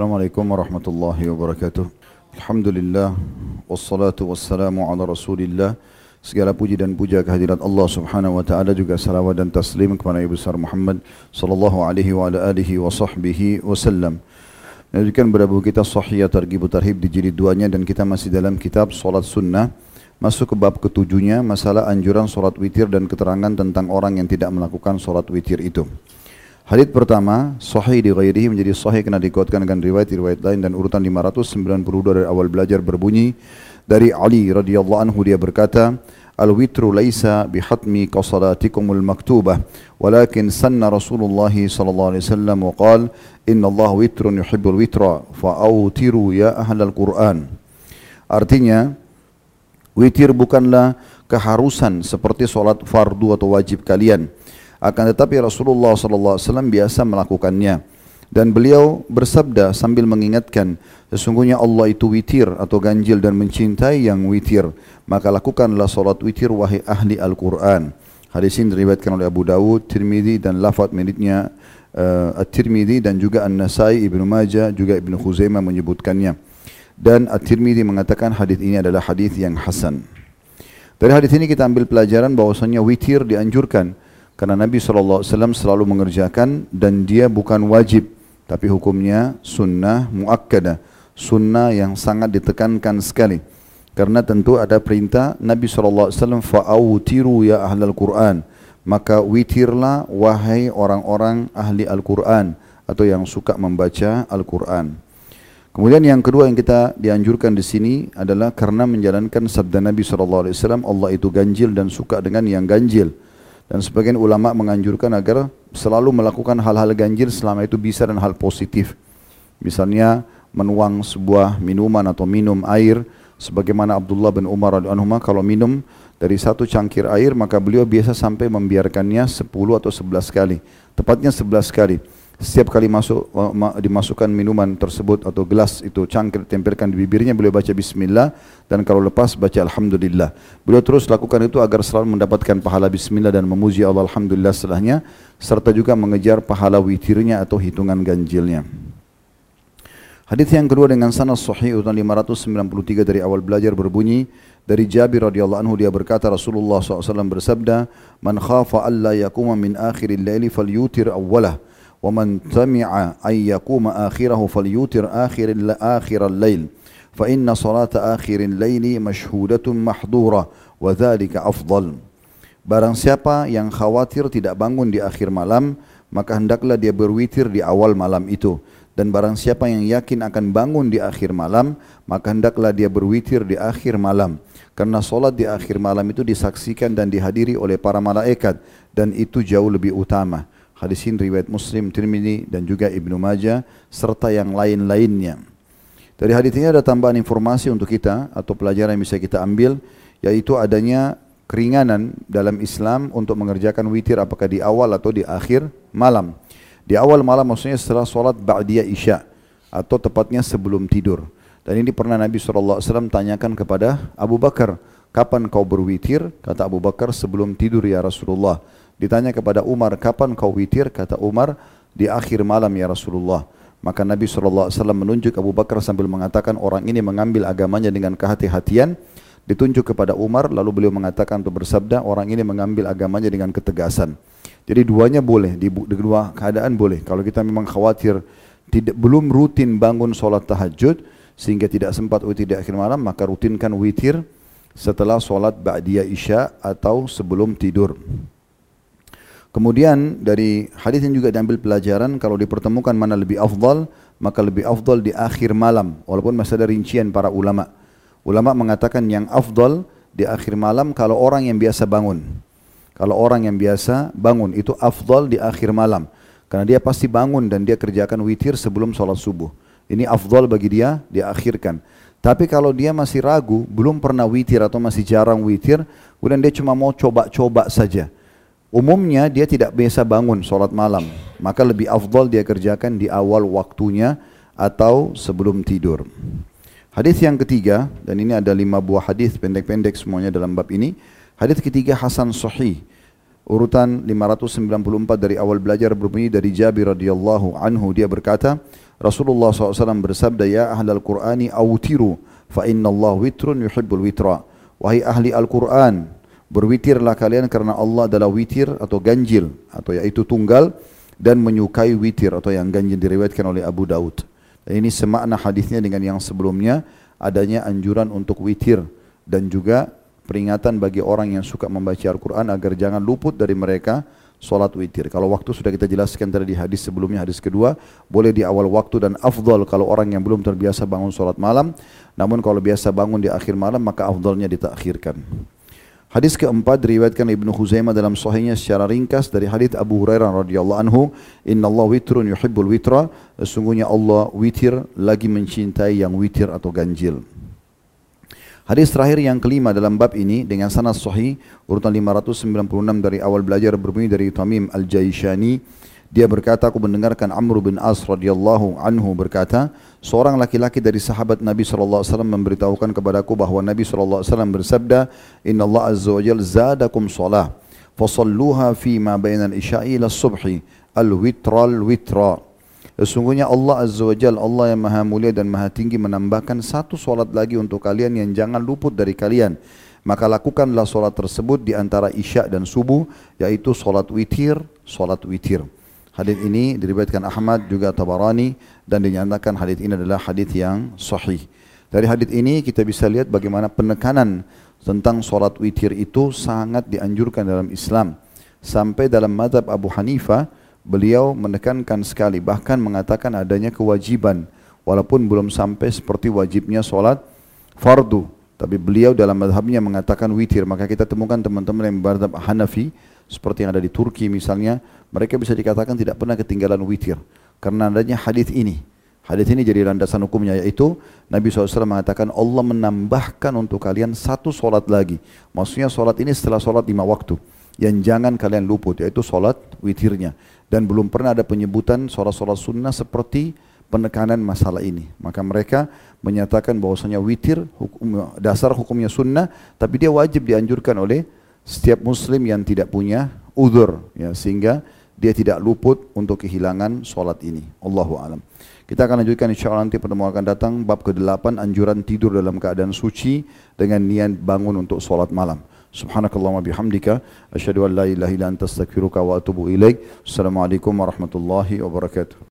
Assalamualaikum warahmatullahi wabarakatuh. Alhamdulillah wassalatu wassalamu ala Rasulillah. Segala puji dan puja kehadirat Allah Subhanahu wa taala juga salawat dan taslim kepada Nabi besar Muhammad sallallahu alaihi wa ala alihi wa sahbihi wasallam. Lanjutkan berapa kita sahih targhib tarhib di jilid duanya dan kita masih dalam kitab solat sunnah masuk ke bab ketujuhnya masalah anjuran solat witir dan keterangan tentang orang yang tidak melakukan solat witir itu. Hadith pertama, sahih di ghairihi menjadi sahih kena dikuatkan dengan riwayat-riwayat lain dan urutan 592 dari awal belajar berbunyi dari Ali radhiyallahu anhu dia berkata, Al-witru laisa bihatmi qasalatikumul maktubah walakin sanna Rasulullah sallallahu alaihi wasallam wa qala inna Allah witrun yuhibbul witra fa'awtiru ya ahlal Qur'an. Artinya, witir bukanlah keharusan seperti solat fardu atau wajib kalian. Akan tetapi Rasulullah sallallahu alaihi wasallam biasa melakukannya. Dan beliau bersabda sambil mengingatkan, sesungguhnya Allah itu witir atau ganjil dan mencintai yang witir. Maka lakukanlah solat witir wahai ahli Al-Quran. Hadis ini diriwayatkan oleh Abu Dawud, Tirmidzi dan lafaz miliknya uh, At-Tirmidzi dan juga An-Nasai, Ibnu Majah, juga Ibnu Khuzaimah menyebutkannya. Dan At-Tirmidzi mengatakan hadis ini adalah hadis yang hasan. Dari hadis ini kita ambil pelajaran bahwasanya witir dianjurkan Karena Nabi SAW selalu mengerjakan dan dia bukan wajib. Tapi hukumnya sunnah muakkadah. Sunnah yang sangat ditekankan sekali. Karena tentu ada perintah Nabi SAW fa'awtiru ya ahlal Quran. Maka witirlah wahai orang-orang ahli Al-Quran. Atau yang suka membaca Al-Quran. Kemudian yang kedua yang kita dianjurkan di sini adalah karena menjalankan sabda Nabi SAW Allah itu ganjil dan suka dengan yang ganjil. Dan sebagian ulama menganjurkan agar selalu melakukan hal-hal ganjil selama itu bisa dan hal positif. Misalnya menuang sebuah minuman atau minum air sebagaimana Abdullah bin Umar radhiyallahu kalau minum dari satu cangkir air maka beliau biasa sampai membiarkannya 10 atau 11 kali. Tepatnya 11 kali. Setiap kali masuk dimasukkan minuman tersebut atau gelas itu cangkir tempelkan di bibirnya beliau baca bismillah dan kalau lepas baca alhamdulillah. Beliau terus lakukan itu agar selalu mendapatkan pahala bismillah dan memuji Allah alhamdulillah setelahnya serta juga mengejar pahala witirnya atau hitungan ganjilnya. Hadis yang kedua dengan sanad sahih urutan 593 dari awal belajar berbunyi dari Jabir radhiyallahu anhu dia berkata Rasulullah SAW bersabda man khafa alla yakuma min akhiril laili falyutir awwalah ومن تمع أن يقوم آخره فليوتر آخر آخر الليل فإن صلاة آخر الليل مشهودة محظورة وذلك أفضل Barang siapa yang khawatir tidak bangun di akhir malam, maka hendaklah dia berwitir di awal malam itu. Dan barang siapa yang yakin akan bangun di akhir malam, maka hendaklah dia berwitir di akhir malam. Karena solat di akhir malam itu disaksikan dan dihadiri oleh para malaikat. Dan itu jauh lebih utama. Hadis ini riwayat Muslim, Tirmidzi dan juga Ibnu Majah serta yang lain-lainnya. Dari hadis ini ada tambahan informasi untuk kita atau pelajaran yang bisa kita ambil yaitu adanya keringanan dalam Islam untuk mengerjakan witir apakah di awal atau di akhir malam. Di awal malam maksudnya setelah solat ba'diyah isya atau tepatnya sebelum tidur. Dan ini pernah Nabi SAW tanyakan kepada Abu Bakar, kapan kau berwitir? Kata Abu Bakar, sebelum tidur ya Rasulullah. Ditanya kepada Umar, kapan kau witir? Kata Umar, di akhir malam ya Rasulullah. Maka Nabi SAW menunjuk Abu Bakar sambil mengatakan orang ini mengambil agamanya dengan kehati-hatian. Ditunjuk kepada Umar, lalu beliau mengatakan untuk bersabda, orang ini mengambil agamanya dengan ketegasan. Jadi duanya boleh, di dua keadaan boleh. Kalau kita memang khawatir tidak belum rutin bangun solat tahajud, sehingga tidak sempat witir di akhir malam, maka rutinkan witir setelah solat ba'diyah isya atau sebelum tidur. Kemudian dari hadis ini juga diambil pelajaran kalau dipertemukan mana lebih afdal, maka lebih afdal di akhir malam. Walaupun masih ada rincian para ulama. Ulama mengatakan yang afdal di akhir malam kalau orang yang biasa bangun. Kalau orang yang biasa bangun itu afdal di akhir malam. Karena dia pasti bangun dan dia kerjakan witir sebelum sholat subuh. Ini afdal bagi dia, diakhirkan. Tapi kalau dia masih ragu, belum pernah witir atau masih jarang witir, kemudian dia cuma mau coba-coba saja Umumnya dia tidak biasa bangun solat malam, maka lebih afdal dia kerjakan di awal waktunya atau sebelum tidur. Hadis yang ketiga dan ini ada lima buah hadis pendek-pendek semuanya dalam bab ini. Hadis ketiga Hasan Sahih. urutan 594 dari awal belajar berbunyi dari Jabir radhiyallahu anhu dia berkata Rasulullah SAW bersabda ya ahlal Qur'ani awtiru fa inna Allah witrun yuhibbul witra wahai ahli Al-Qur'an berwitirlah kalian karena Allah adalah witir atau ganjil atau yaitu tunggal dan menyukai witir atau yang ganjil diriwayatkan oleh Abu Daud dan ini semakna hadisnya dengan yang sebelumnya adanya anjuran untuk witir dan juga peringatan bagi orang yang suka membaca Al-Quran agar jangan luput dari mereka solat witir. Kalau waktu sudah kita jelaskan tadi di hadis sebelumnya, hadis kedua, boleh di awal waktu dan afdal kalau orang yang belum terbiasa bangun solat malam. Namun kalau biasa bangun di akhir malam, maka afdalnya ditakhirkan. Hadis keempat diriwayatkan Ibnu Huzaimah dalam sahihnya secara ringkas dari hadis Abu Hurairah radhiyallahu anhu, "Inna Allah witrun yuhibbul witra." Sesungguhnya Allah witir lagi mencintai yang witir atau ganjil. Hadis terakhir yang kelima dalam bab ini dengan sanad sahih urutan 596 dari awal belajar berbunyi dari Tamim Al-Jaishani dia berkata aku mendengarkan Amr bin As radhiyallahu anhu berkata seorang laki-laki dari sahabat Nabi wasallam memberitahukan kepadaku bahwa Nabi wasallam bersabda inna Allah azza wa jalla zadakum shalah fasalluha fi ma isya'i ila subhi al-witral witra Sesungguhnya Allah Azza wa Jal, Allah yang maha mulia dan maha tinggi menambahkan satu solat lagi untuk kalian yang jangan luput dari kalian. Maka lakukanlah solat tersebut di antara isya dan subuh, yaitu solat witir, solat witir. Hadis ini diriwayatkan Ahmad juga Tabarani dan dinyatakan hadis ini adalah hadis yang sahih. Dari hadis ini kita bisa lihat bagaimana penekanan tentang solat witir itu sangat dianjurkan dalam Islam. Sampai dalam madhab Abu Hanifah, beliau menekankan sekali bahkan mengatakan adanya kewajiban walaupun belum sampai seperti wajibnya solat fardu tapi beliau dalam madhabnya mengatakan witir maka kita temukan teman-teman yang bermadhab Hanafi seperti yang ada di Turki misalnya mereka bisa dikatakan tidak pernah ketinggalan witir. Karena adanya hadis ini. Hadis ini jadi landasan hukumnya yaitu Nabi SAW mengatakan Allah menambahkan untuk kalian satu solat lagi. Maksudnya solat ini setelah solat lima waktu yang jangan kalian luput yaitu solat witirnya. Dan belum pernah ada penyebutan solat-solat sunnah seperti penekanan masalah ini. Maka mereka menyatakan bahwasanya witir hukum, dasar hukumnya sunnah, tapi dia wajib dianjurkan oleh setiap muslim yang tidak punya udur, ya, sehingga dia tidak luput untuk kehilangan solat ini. Allahu alam. Kita akan lanjutkan insya Allah nanti pertemuan akan datang bab ke-8 anjuran tidur dalam keadaan suci dengan niat bangun untuk solat malam. Subhanakallahumma bihamdika asyhadu an la ilaha illa anta astaghfiruka wa atubu ilaik. Assalamualaikum warahmatullahi wabarakatuh.